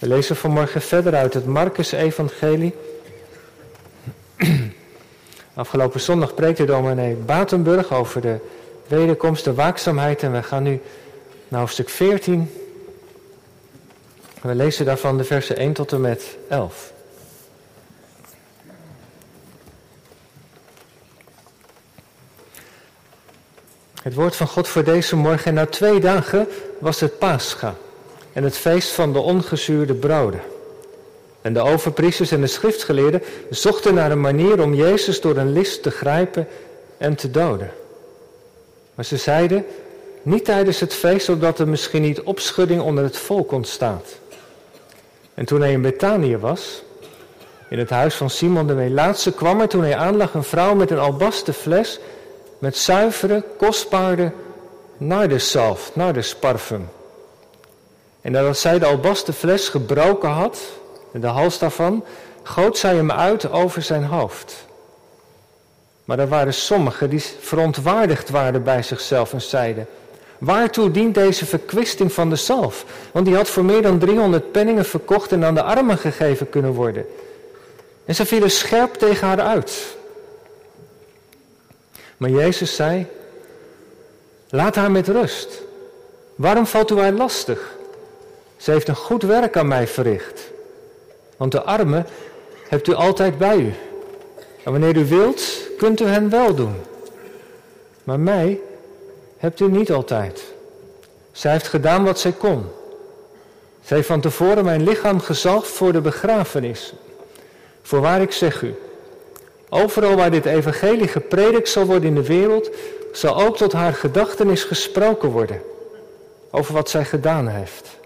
We lezen vanmorgen verder uit het Marcus-evangelie. Afgelopen zondag preekte dominee Batenburg over de wederkomst, de waakzaamheid. En we gaan nu naar hoofdstuk 14. We lezen daarvan de versen 1 tot en met 11. Het woord van God voor deze morgen. En na twee dagen was het Pascha en het feest van de ongezuurde broden. En de overpriesters en de schriftgeleerden zochten naar een manier om Jezus door een list te grijpen en te doden. Maar ze zeiden, niet tijdens het feest, zodat er misschien niet opschudding onder het volk ontstaat. En toen hij in Betanië was, in het huis van Simon de Melaatse, kwam er toen hij aanlag een vrouw met een albasten fles met zuivere, kostbare nardeszalf, nardesparfum. En nadat zij de albasten fles gebroken had, de hals daarvan, goot zij hem uit over zijn hoofd. Maar er waren sommigen die verontwaardigd waren bij zichzelf en zeiden: Waartoe dient deze verkwisting van de zalf? Want die had voor meer dan 300 penningen verkocht en aan de armen gegeven kunnen worden. En ze vielen scherp tegen haar uit. Maar Jezus zei: Laat haar met rust. Waarom valt u haar lastig? Ze heeft een goed werk aan mij verricht. Want de armen hebt u altijd bij u. En wanneer u wilt, kunt u hen wel doen. Maar mij hebt u niet altijd. Zij heeft gedaan wat zij kon. Zij heeft van tevoren mijn lichaam gezalfd voor de begrafenis. Voorwaar ik zeg u, overal waar dit evangelie gepredikt zal worden in de wereld, zal ook tot haar gedachtenis gesproken worden over wat zij gedaan heeft.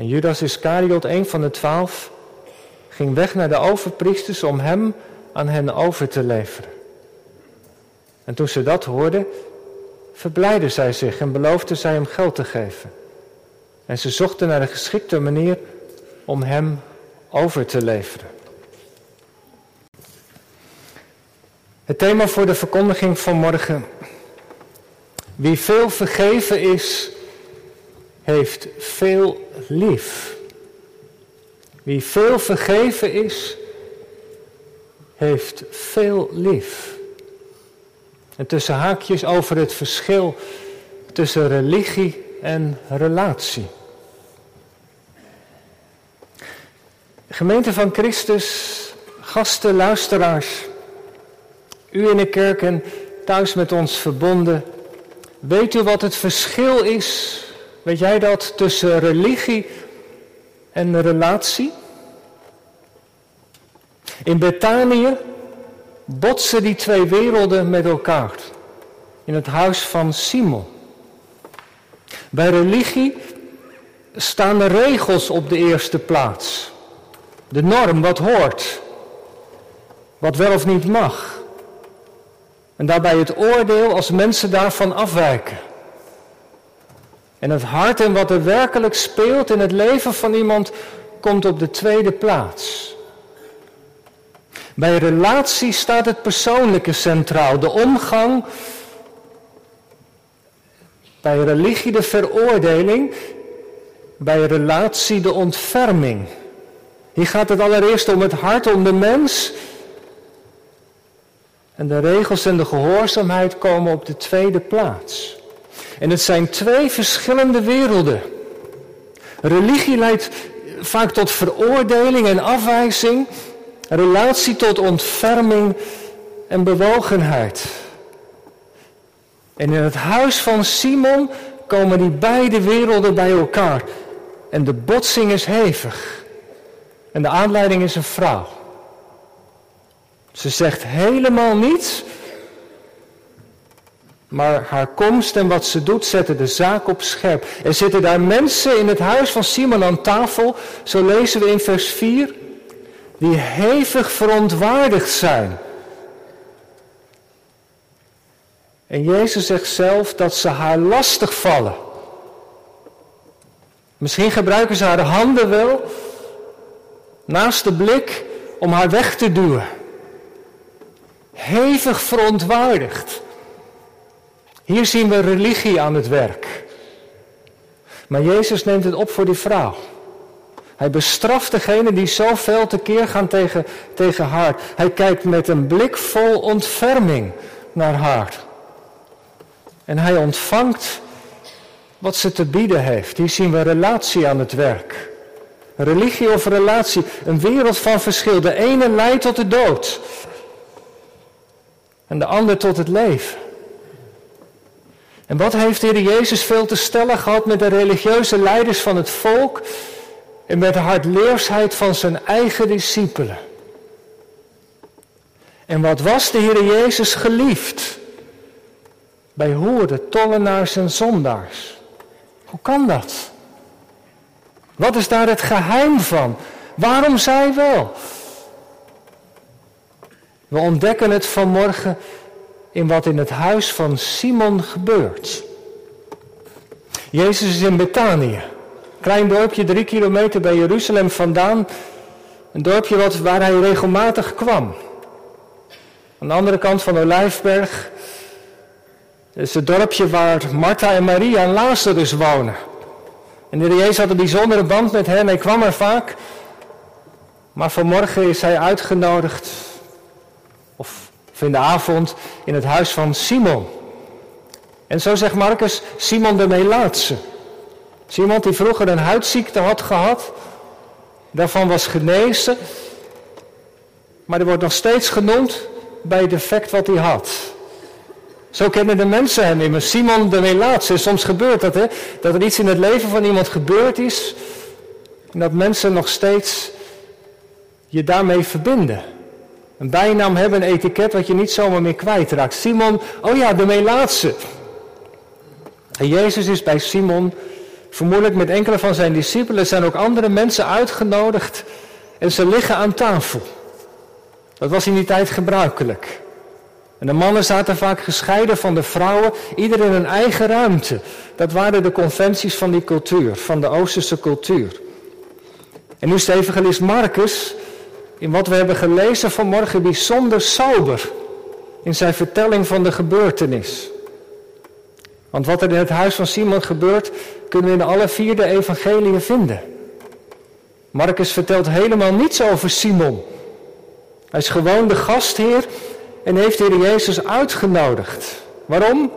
En Judas Iscariot, een van de twaalf, ging weg naar de overpriesters om hem aan hen over te leveren. En toen ze dat hoorden, verblijden zij zich en beloofden zij hem geld te geven. En ze zochten naar de geschikte manier om hem over te leveren. Het thema voor de verkondiging van morgen. Wie veel vergeven is, heeft veel lief. Wie veel vergeven is, heeft veel lief. En tussen haakjes over het verschil tussen religie en relatie. Gemeente van Christus, gasten, luisteraars, u in de kerk en thuis met ons verbonden, weet u wat het verschil is Weet jij dat tussen religie en relatie? In Betanië botsen die twee werelden met elkaar. In het huis van Simon. Bij religie staan de regels op de eerste plaats. De norm, wat hoort. Wat wel of niet mag. En daarbij het oordeel als mensen daarvan afwijken. En het hart en wat er werkelijk speelt in het leven van iemand komt op de tweede plaats. Bij relatie staat het persoonlijke centraal, de omgang. Bij religie de veroordeling, bij relatie de ontferming. Hier gaat het allereerst om het hart, om de mens. En de regels en de gehoorzaamheid komen op de tweede plaats. En het zijn twee verschillende werelden. Religie leidt vaak tot veroordeling en afwijzing. Relatie tot ontferming en bewogenheid. En in het huis van Simon komen die beide werelden bij elkaar. En de botsing is hevig. En de aanleiding is een vrouw. Ze zegt helemaal niets maar haar komst en wat ze doet zetten de zaak op scherp. Er zitten daar mensen in het huis van Simon aan tafel, zo lezen we in vers 4, die hevig verontwaardigd zijn. En Jezus zegt zelf dat ze haar lastig vallen. Misschien gebruiken ze haar handen wel naast de blik om haar weg te duwen. Hevig verontwaardigd. Hier zien we religie aan het werk. Maar Jezus neemt het op voor die vrouw. Hij bestraft degene die zoveel tekeer gaan tegen, tegen haar. Hij kijkt met een blik vol ontferming naar haar. En hij ontvangt wat ze te bieden heeft. Hier zien we relatie aan het werk. Religie of relatie, een wereld van verschil. De ene leidt tot de dood en de ander tot het leven. En wat heeft de Heer Jezus veel te stellen gehad met de religieuze leiders van het volk en met de hardleersheid van zijn eigen discipelen? En wat was de Heer Jezus geliefd bij hoeren, tollenaars en zondaars? Hoe kan dat? Wat is daar het geheim van? Waarom zij wel? We ontdekken het vanmorgen in wat in het huis van Simon gebeurt. Jezus is in Betanië, klein dorpje drie kilometer bij Jeruzalem vandaan. Een dorpje wat, waar hij regelmatig kwam. Aan de andere kant van Olijfberg is het dorpje waar Martha en Maria en Lazarus wonen. En de Jezus had een bijzondere band met hen, hij kwam er vaak. Maar vanmorgen is hij uitgenodigd, of in de avond, in het huis van Simon. En zo zegt Marcus, Simon de Melaatse. Simon die vroeger een huidziekte had gehad, daarvan was genezen. Maar er wordt nog steeds genoemd bij het defect wat hij had. Zo kennen de mensen hem immers. Simon de Melaatse. Soms gebeurt dat, hè? Dat er iets in het leven van iemand gebeurd is. En dat mensen nog steeds je daarmee verbinden. Een bijnaam hebben, een etiket wat je niet zomaar meer kwijtraakt. Simon, oh ja, de Melaatse. En Jezus is bij Simon, vermoedelijk met enkele van zijn discipelen, zijn ook andere mensen uitgenodigd. En ze liggen aan tafel. Dat was in die tijd gebruikelijk. En de mannen zaten vaak gescheiden van de vrouwen, ieder in een eigen ruimte. Dat waren de conventies van die cultuur, van de Oosterse cultuur. En nu is de evangelist Marcus, in wat we hebben gelezen vanmorgen, bijzonder sober in zijn vertelling van de gebeurtenis. Want wat er in het huis van Simon gebeurt, kunnen we in alle vier de evangeliën vinden. Marcus vertelt helemaal niets over Simon. Hij is gewoon de gastheer en heeft de Jezus uitgenodigd. Waarom?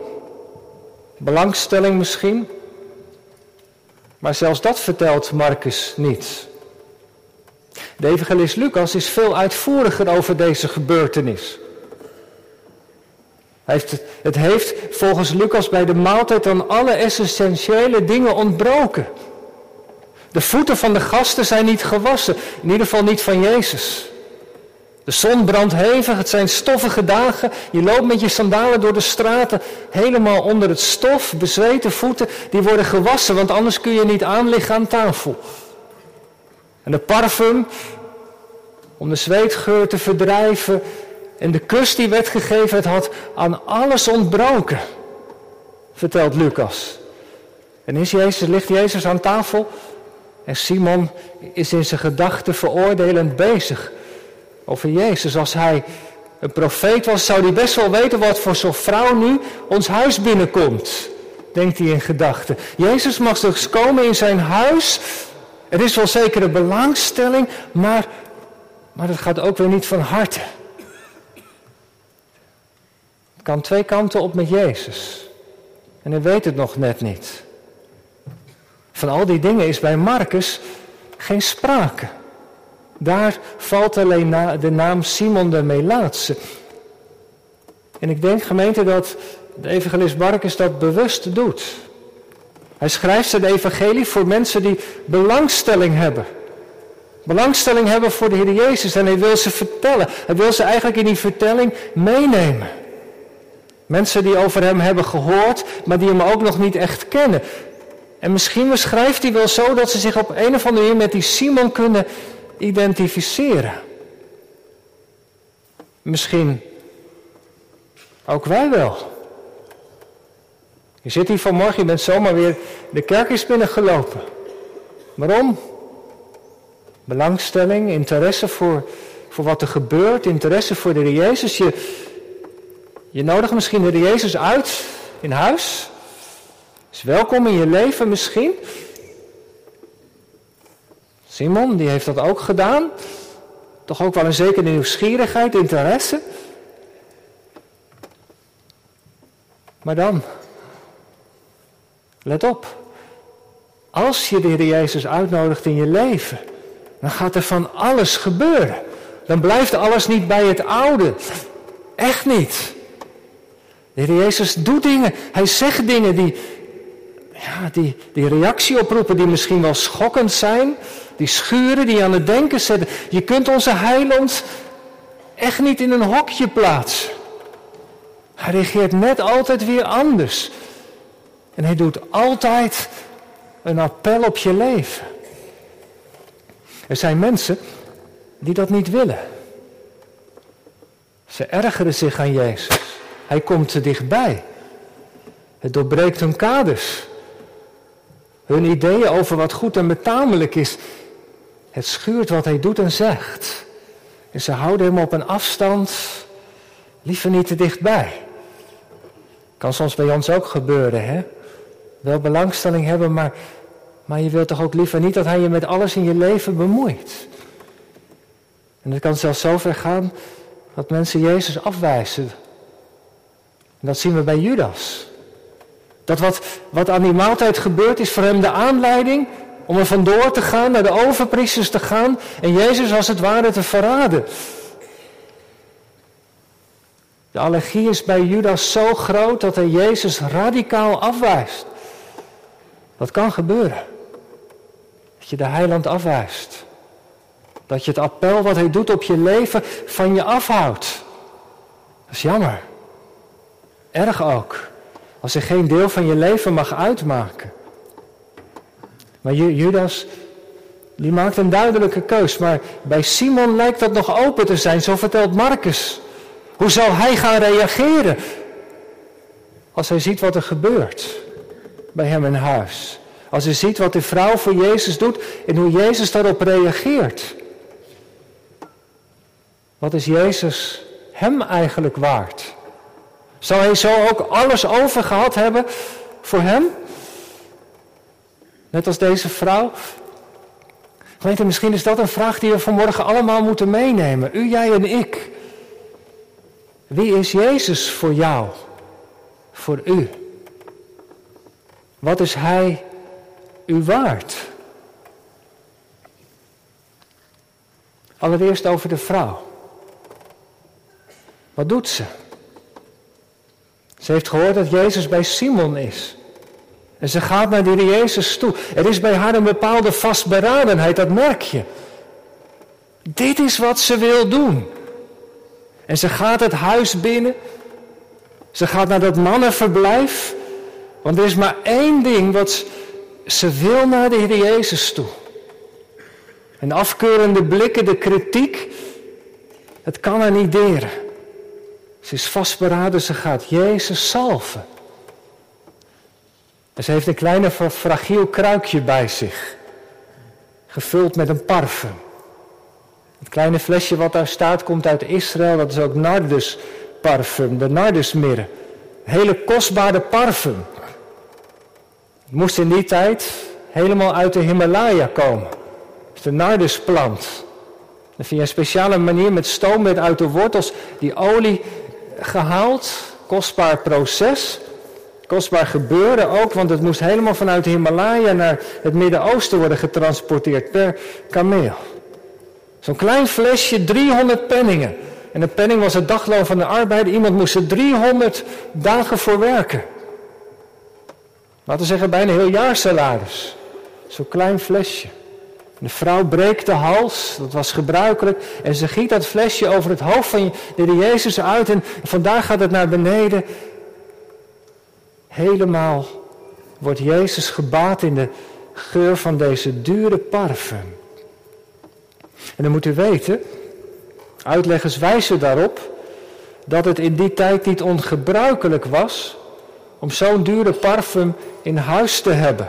Belangstelling misschien. Maar zelfs dat vertelt Marcus niet. De evangelist Lucas is veel uitvoeriger over deze gebeurtenis. Het heeft volgens Lucas bij de maaltijd aan alle essentiële dingen ontbroken. De voeten van de gasten zijn niet gewassen, in ieder geval niet van Jezus. De zon brandt hevig, het zijn stoffige dagen. Je loopt met je sandalen door de straten, helemaal onder het stof, bezweten voeten, die worden gewassen, want anders kun je niet aanliggen aan tafel. En de parfum, om de zweetgeur te verdrijven, en de kus die werd gegeven, het had aan alles ontbroken, vertelt Lucas. En is Jezus, ligt Jezus aan tafel en Simon is in zijn gedachten veroordelend bezig over Jezus. Als hij een profeet was, zou hij best wel weten wat voor zo'n vrouw nu ons huis binnenkomt. Denkt hij in gedachten. Jezus mag dus komen in zijn huis. Er is wel zeker een belangstelling, maar, maar het gaat ook weer niet van harte. Het kan twee kanten op met Jezus. En hij weet het nog net niet. Van al die dingen is bij Marcus geen sprake. Daar valt alleen de naam Simon de Melaatse. En ik denk, gemeente, dat de evangelist Marcus dat bewust doet. Hij schrijft zijn evangelie voor mensen die belangstelling hebben. Belangstelling hebben voor de Heer Jezus en hij wil ze vertellen. Hij wil ze eigenlijk in die vertelling meenemen. Mensen die over hem hebben gehoord, maar die hem ook nog niet echt kennen. En misschien schrijft hij wel zo dat ze zich op een of andere manier met die Simon kunnen identificeren. Misschien ook wij wel. Je zit hier vanmorgen, je bent zomaar weer de kerk is binnengelopen. Waarom? Belangstelling, interesse voor, voor wat er gebeurt, interesse voor de Heer Jezus. Je, je nodigt misschien de Heer Jezus uit in huis. Is welkom in je leven misschien. Simon, die heeft dat ook gedaan. Toch ook wel een zekere nieuwsgierigheid, interesse. Maar dan, let op. Als je de Heer Jezus uitnodigt in je leven, dan gaat er van alles gebeuren. Dan blijft alles niet bij het oude. Echt niet. De Heer Jezus doet dingen, hij zegt dingen die, ja, die, die reactie oproepen, die misschien wel schokkend zijn, die schuren, die aan het denken zetten. Je kunt onze heiland echt niet in een hokje plaatsen. Hij reageert net altijd weer anders. En hij doet altijd een appel op je leven. Er zijn mensen die dat niet willen. Ze ergeren zich aan Jezus. Hij komt te dichtbij. Het doorbreekt hun kaders. Hun ideeën over wat goed en betamelijk is. Het schuurt wat hij doet en zegt. En ze houden hem op een afstand, liever niet te dichtbij. Kan soms bij ons ook gebeuren, hè? Wel belangstelling hebben, maar, maar je wilt toch ook liever niet dat hij je met alles in je leven bemoeit. En het kan zelfs zo ver gaan dat mensen Jezus afwijzen. En dat zien we bij Judas. Dat wat, wat aan die maaltijd gebeurt is voor hem de aanleiding om er vandoor te gaan, naar de overpriesters te gaan en Jezus als het ware te verraden. De allergie is bij Judas zo groot dat hij Jezus radicaal afwijst. Dat kan gebeuren. Dat je de heiland afwijst. Dat je het appel wat hij doet op je leven van je afhoudt. Dat is jammer. Erg ook. Als hij geen deel van je leven mag uitmaken. Maar Judas, die maakt een duidelijke keus. Maar bij Simon lijkt dat nog open te zijn, zo vertelt Marcus. Hoe zal hij gaan reageren als hij ziet wat er gebeurt bij hem in huis? Als hij ziet wat de vrouw voor Jezus doet en hoe Jezus daarop reageert. Wat is Jezus hem eigenlijk waard? Zal hij zo ook alles over gehad hebben voor hem? Net als deze vrouw. Gemeente, misschien is dat een vraag die we vanmorgen allemaal moeten meenemen. U, jij en ik. Wie is Jezus voor jou? Voor u? Wat is Hij u waard? Allereerst over de vrouw. Wat doet ze? Ze heeft gehoord dat Jezus bij Simon is. En ze gaat naar die Jezus toe. Er is bij haar een bepaalde vastberadenheid, dat merk je. Dit is wat ze wil doen. En ze gaat het huis binnen. Ze gaat naar dat mannenverblijf. Want er is maar één ding wat ze wil naar de Heer Jezus toe. En afkeurende blikken, de kritiek, het kan haar niet deren. Ze is vastberaden, ze gaat Jezus salven. En ze heeft een kleine fragiel kruikje bij zich. Gevuld met een parfum. Het kleine flesje wat daar staat komt uit Israël. Dat is ook nardusparfum, de nardusmirre. Hele kostbare parfum. Moest in die tijd helemaal uit de Himalaya komen. de nardusplant. Dan via een speciale manier met stoom werd uit de wortels die olie gehaald. Kostbaar proces. Kostbaar gebeuren ook, want het moest helemaal vanuit de Himalaya naar het Midden-Oosten worden getransporteerd per kameel. Zo'n klein flesje, 300 penningen. En een penning was het dagloon van de arbeider. Iemand moest er 300 dagen voor werken. Laten we zeggen, bijna heel jaar salaris. Zo'n klein flesje. De vrouw breekt de hals, dat was gebruikelijk. En ze giet dat flesje over het hoofd van de Jezus uit. En vandaag gaat het naar beneden. Helemaal wordt Jezus gebaat in de geur van deze dure parfum. En dan moet u weten, uitleggers wijzen daarop dat het in die tijd niet ongebruikelijk was om zo'n dure parfum in huis te hebben.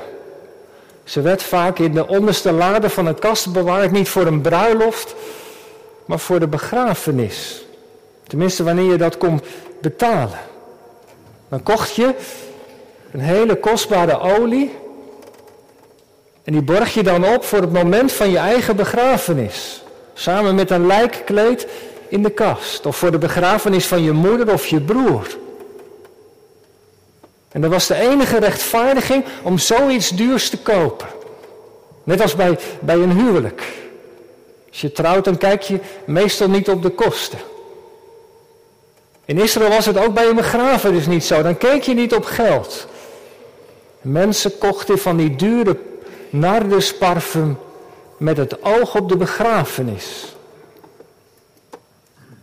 Ze werd vaak in de onderste lade van een kast bewaard, niet voor een bruiloft, maar voor de begrafenis. Tenminste, wanneer je dat kon betalen. Dan kocht je een hele kostbare olie En die borg je dan op voor het moment van je eigen begrafenis. Samen met een lijkkleed in de kast. Of voor de begrafenis van je moeder of je broer. En dat was de enige rechtvaardiging om zoiets duurs te kopen. Net als bij, bij een huwelijk. Als je trouwt, dan kijk je meestal niet op de kosten. In Israël was het ook bij een begrafenis niet zo. Dan keek je niet op geld. Mensen kochten van die dure nardusparfum met het oog op de begrafenis.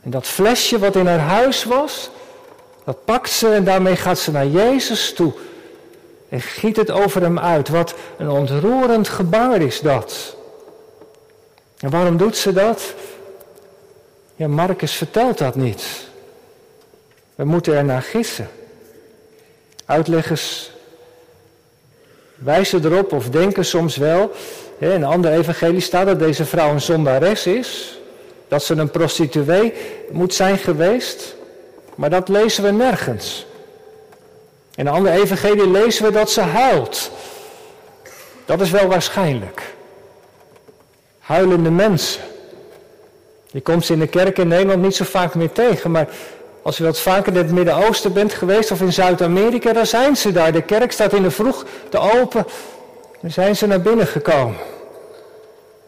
En dat flesje wat in haar huis was, dat pakt ze en daarmee gaat ze naar Jezus toe. En giet het over hem uit. Wat een ontroerend gebaar is dat. En waarom doet ze dat? Ja, Marcus vertelt dat niet. We moeten er naar gissen. Uitleggers wijzen erop of denken soms wel. In een ander evangelie staat dat deze vrouw een zondares is. Dat ze een prostituee moet zijn geweest. Maar dat lezen we nergens. In een ander evangelie lezen we dat ze huilt. Dat is wel waarschijnlijk. Huilende mensen. Je komt ze in de kerk in Nederland niet zo vaak meer tegen, maar als je wat vaker in het Midden-Oosten bent geweest of in Zuid-Amerika, dan zijn ze daar. De kerk staat in de vroeg te open. Dan zijn ze naar binnen gekomen.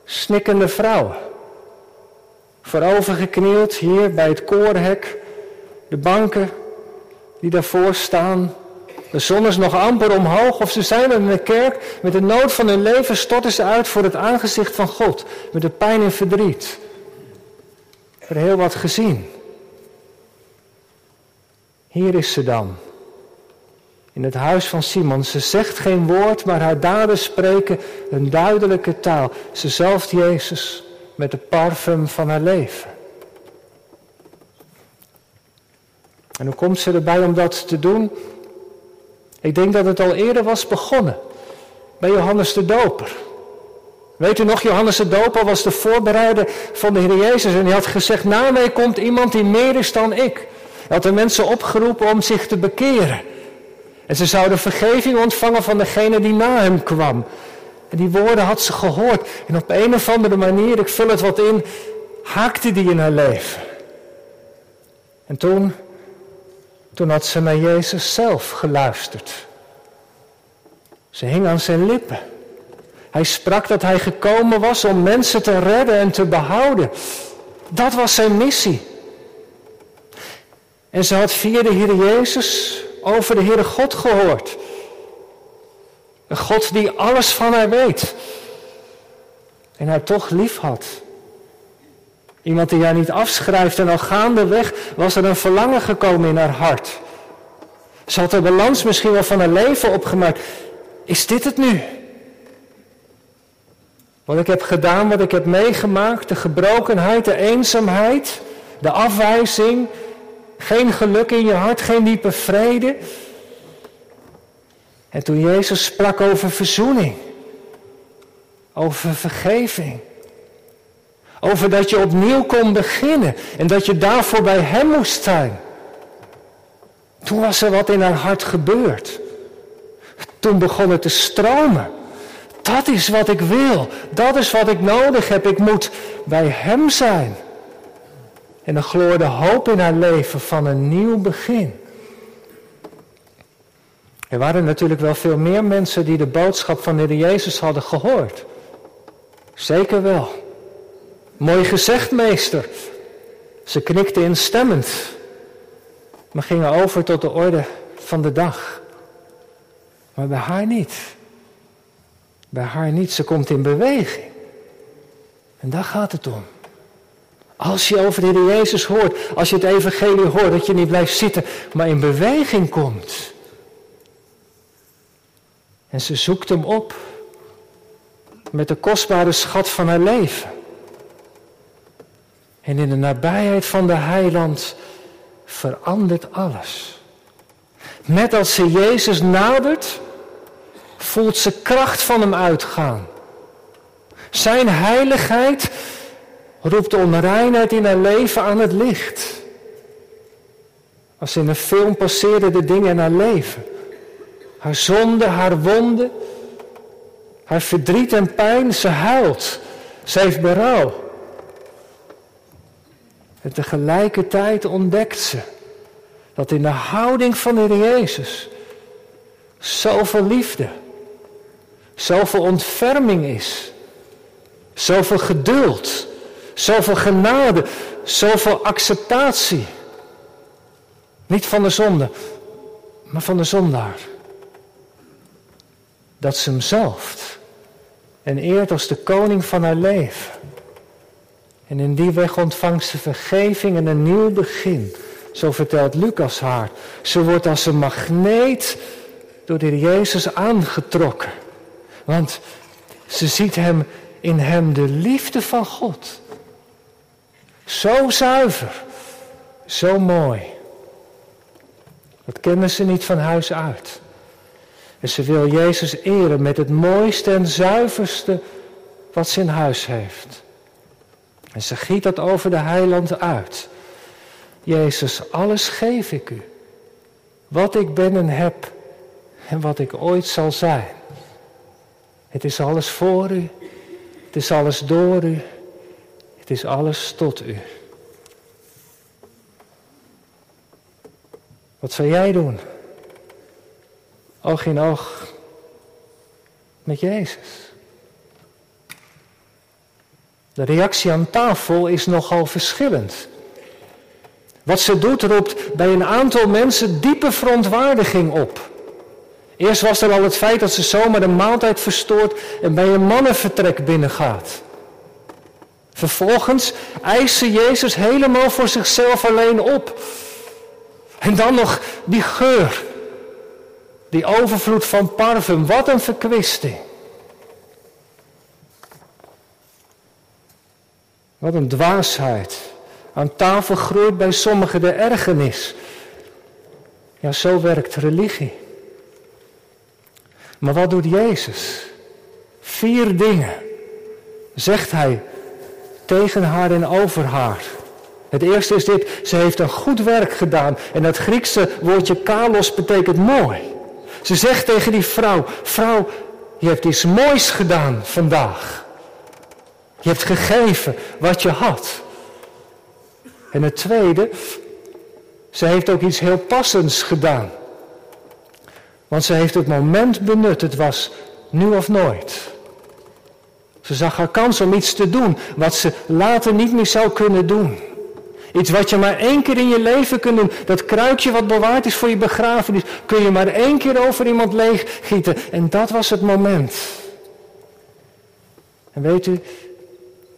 Snikkende vrouwen. Voorovergeknield hier bij het koorhek. De banken die daarvoor staan. De zon is nog amper omhoog of ze zijn in de kerk. Met de nood van hun leven storten ze uit voor het aangezicht van God. Met de pijn en verdriet. Er heel wat gezien. Hier is ze dan. In het huis van Simon. Ze zegt geen woord, maar haar daden spreken een duidelijke taal. Ze zalft Jezus met de parfum van haar leven. En hoe komt ze erbij om dat te doen? Ik denk dat het al eerder was begonnen. Bij Johannes de Doper. Weet u nog, Johannes de Doper was de voorbereider van de Heer Jezus. En hij had gezegd, na mij komt iemand die meer is dan ik. Hij had de mensen opgeroepen om zich te bekeren. En ze zouden vergeving ontvangen van degene die na hem kwam. En die woorden had ze gehoord. En op een of andere manier, ik vul het wat in, haakte die in haar leven. En toen, toen had ze naar Jezus zelf geluisterd. Ze hing aan zijn lippen. Hij sprak dat hij gekomen was om mensen te redden en te behouden. Dat was zijn missie. En ze had via de Heer Jezus over de Heere God gehoord. Een God die alles van haar weet. En haar toch lief had. Iemand die haar niet afschrijft en al gaandeweg was er een verlangen gekomen in haar hart. Ze had de balans misschien wel van haar leven opgemaakt. Is dit het nu? Wat ik heb gedaan, wat ik heb meegemaakt, de gebrokenheid, de eenzaamheid, de afwijzing, geen geluk in je hart, geen diepe vrede. En toen Jezus sprak over verzoening, over vergeving, over dat je opnieuw kon beginnen en dat je daarvoor bij Hem moest zijn. Toen was er wat in haar hart gebeurd. Toen begon het te stromen. Dat is wat ik wil. Dat is wat ik nodig heb. Ik moet bij Hem zijn. En dan gloorde hoop in haar leven van een nieuw begin. Er waren natuurlijk wel veel meer mensen die de boodschap van de Heer Jezus hadden gehoord. Zeker wel. Mooi gezegd, meester. Ze knikten instemmend, maar gingen over tot de orde van de dag. Maar bij haar niet. Bij haar niet. Ze komt in beweging. En daar gaat het om. Als je over de Heer Jezus hoort, als je het evangelie hoort, dat je niet blijft zitten, maar in beweging komt. En ze zoekt hem op met de kostbare schat van haar leven. En in de nabijheid van de heiland verandert alles. Net als ze Jezus nadert, voelt ze kracht van hem uitgaan. Zijn heiligheid roept de onreinheid in haar leven aan het licht. Als in een film passeerden de dingen in haar leven. Haar zonde, haar wonden. Haar verdriet en pijn, ze huilt. Ze heeft berouw. En tegelijkertijd ontdekt ze dat in de houding van de Jezus zoveel liefde, zoveel ontferming is, zoveel geduld, zoveel genade, zoveel acceptatie. Niet van de zonde, maar van de zondaar. Dat ze hem zalft en eert als de koning van haar leven. En in die weg ontvangt ze vergeving en een nieuw begin. Zo vertelt Lucas haar. Ze wordt als een magneet door de Jezus aangetrokken. Want ze ziet hem in hem de liefde van God. Zo zuiver, zo mooi. Dat kennen ze niet van huis uit. En ze wil Jezus eren met het mooiste en zuiverste wat ze in huis heeft. En ze giet dat over de heiland uit. Jezus, alles geef ik u. Wat ik ben en heb en wat ik ooit zal zijn. Het is alles voor u. Het is alles door u. Het is alles tot u. Wat zou jij doen? Oog in oog met Jezus. De reactie aan tafel is nogal verschillend. Wat ze doet roept bij een aantal mensen diepe verontwaardiging op. Eerst was er al het feit dat ze zomaar de maaltijd verstoort en bij een mannenvertrek binnengaat. Vervolgens eist ze Jezus helemaal voor zichzelf alleen op. En dan nog die geur. Die overvloed van parfum. Wat een verkwisting. Wat een dwaasheid. Aan tafel groeit bij sommigen de ergernis. Ja, zo werkt religie. Maar wat doet Jezus? Vier dingen zegt hij tegen haar en over haar. Het eerste is dit, ze heeft een goed werk gedaan. En dat Griekse woordje kalos betekent mooi. Ze zegt tegen die vrouw, vrouw, je hebt iets moois gedaan vandaag. Je hebt gegeven wat je had. En het tweede, ze heeft ook iets heel passends gedaan. Want ze heeft het moment benut, het was nu of nooit. Ze zag haar kans om iets te doen wat ze later niet meer zou kunnen doen. Iets wat je maar één keer in je leven kunt doen. Dat kruikje wat bewaard is voor je begrafenis, kun je maar één keer over iemand leeggieten. En dat was het moment. En weet u,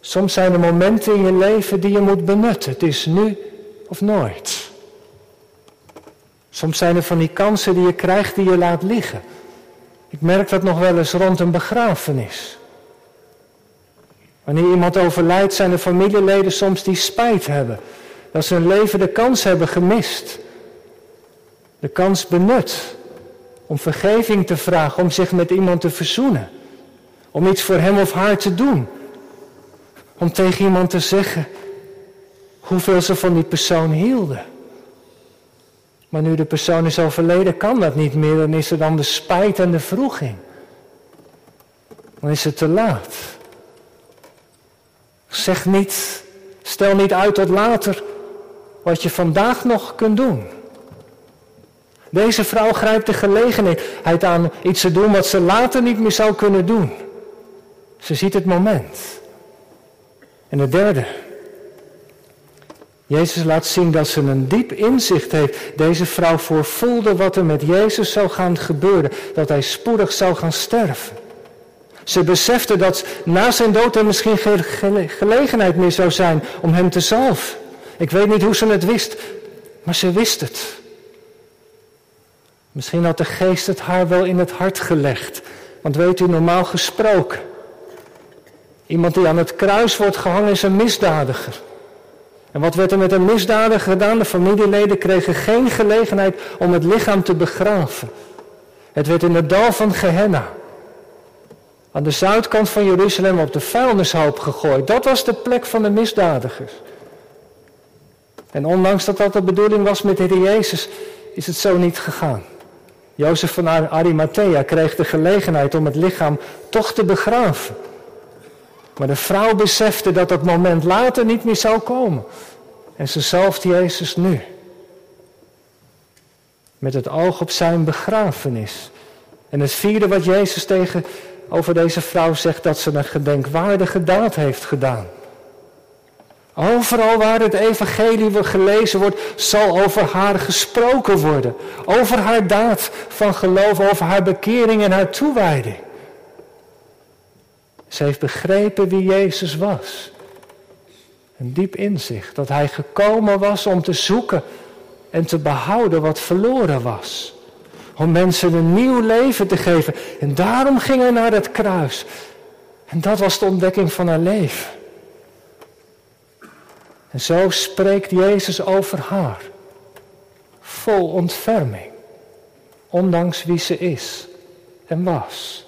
soms zijn er momenten in je leven die je moet benutten. Het is nu of nooit. Soms zijn er van die kansen die je krijgt die je laat liggen. Ik merk dat nog wel eens rond een begrafenis. Wanneer iemand overlijdt, zijn er familieleden soms die spijt hebben. Dat ze hun leven de kans hebben gemist. De kans benut om vergeving te vragen, om zich met iemand te verzoenen. Om iets voor hem of haar te doen. Om tegen iemand te zeggen hoeveel ze van die persoon hielden. Maar nu de persoon is overleden, kan dat niet meer. Dan is er dan de spijt en de vroeging. Dan is het te laat. Zeg niet, stel niet uit tot later wat je vandaag nog kunt doen. Deze vrouw grijpt de gelegenheid aan iets te doen wat ze later niet meer zou kunnen doen. Ze ziet het moment. En het derde. Jezus laat zien dat ze een diep inzicht heeft. Deze vrouw voorvoelde wat er met Jezus zou gaan gebeuren. Dat hij spoedig zou gaan sterven. Ze besefte dat na zijn dood er misschien geen gelegenheid meer zou zijn om hem te zalven. Ik weet niet hoe ze het wist, maar ze wist het. Misschien had de geest het haar wel in het hart gelegd. Want weet u, normaal gesproken, iemand die aan het kruis wordt gehangen is een misdadiger. En wat werd er met een misdadiger gedaan? De familieleden kregen geen gelegenheid om het lichaam te begraven. Het werd in het dal van Gehenna, aan de zuidkant van Jeruzalem, op de vuilnishoop gegooid. Dat was de plek van de misdadigers. En ondanks dat dat de bedoeling was met de Heer Jezus, is het zo niet gegaan. Jozef van Arimathea kreeg de gelegenheid om het lichaam toch te begraven. Maar de vrouw besefte dat dat moment later niet meer zou komen. En ze zalft Jezus nu. Met het oog op zijn begrafenis. En het vierde wat Jezus tegen over deze vrouw zegt, dat ze een gedenkwaardige daad heeft gedaan. Overal waar het evangelie gelezen wordt, zal over haar gesproken worden. Over haar daad van geloof, over haar bekering en haar toewijding. Ze heeft begrepen wie Jezus was. Een diep inzicht dat hij gekomen was om te zoeken en te behouden wat verloren was. Om mensen een nieuw leven te geven. En daarom ging hij naar het kruis. En dat was de ontdekking van haar leven. En zo spreekt Jezus over haar. Vol ontferming. Ondanks wie ze is en was.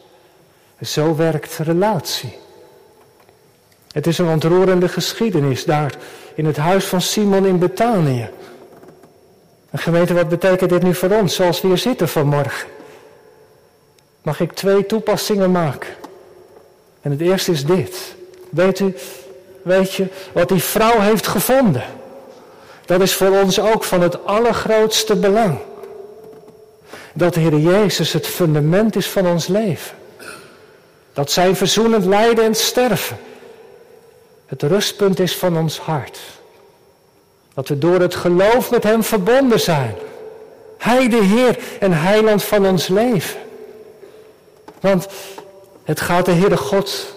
Zo werkt relatie. Het is een ontroerende geschiedenis daar in het huis van Simon in Betanië. En gemeente, wat betekent dit nu voor ons zoals we hier zitten vanmorgen? Mag ik twee toepassingen maken? En het eerste is dit. Weet u, weet je, wat die vrouw heeft gevonden? Dat is voor ons ook van het allergrootste belang. Dat de Heer Jezus het fundament is van ons leven. Dat zijn verzoenend lijden en sterven het rustpunt is van ons hart. Dat we door het geloof met Hem verbonden zijn. Hij de Heer en Heiland van ons leven. Want het gaat de Heere God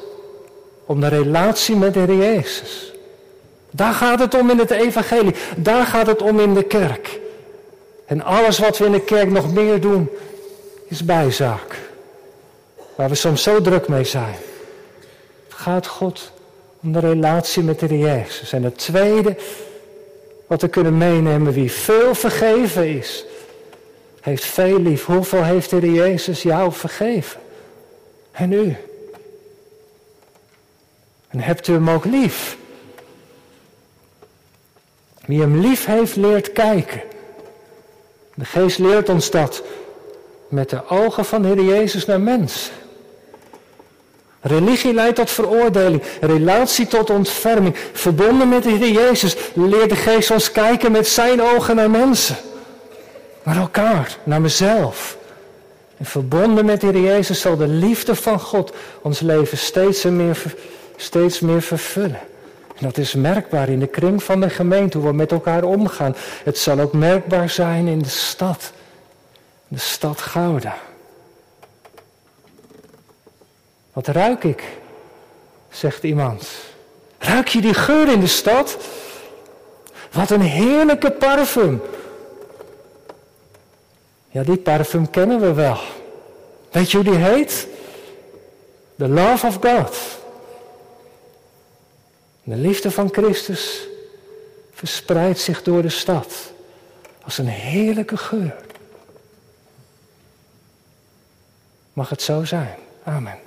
om de relatie met de Heer Jezus. Daar gaat het om in het evangelie. Daar gaat het om in de kerk. En alles wat we in de kerk nog meer doen, is bijzaak. Waar we soms zo druk mee zijn. Gaat God om de relatie met de Heer Jezus. En het tweede, wat we kunnen meenemen, wie veel vergeven is, heeft veel lief. Hoeveel heeft de Heer Jezus jou vergeven? En u? En hebt u hem ook lief? Wie hem lief heeft, leert kijken. De geest leert ons dat met de ogen van de Heer Jezus naar mensen. Religie leidt tot veroordeling, relatie tot ontferming. Verbonden met de Heer Jezus leert de Geest ons kijken met zijn ogen naar mensen. Naar elkaar, naar mezelf. En verbonden met de Heer Jezus zal de liefde van God ons leven steeds meer, steeds meer vervullen. En dat is merkbaar in de kring van de gemeente, hoe we met elkaar omgaan. Het zal ook merkbaar zijn in de stad. De stad Gouda. Wat ruik ik? zegt iemand. Ruik je die geur in de stad? Wat een heerlijke parfum. Ja, die parfum kennen we wel. Weet je hoe die heet? The love of God. De liefde van Christus verspreidt zich door de stad als een heerlijke geur. Mag het zo zijn? Amen.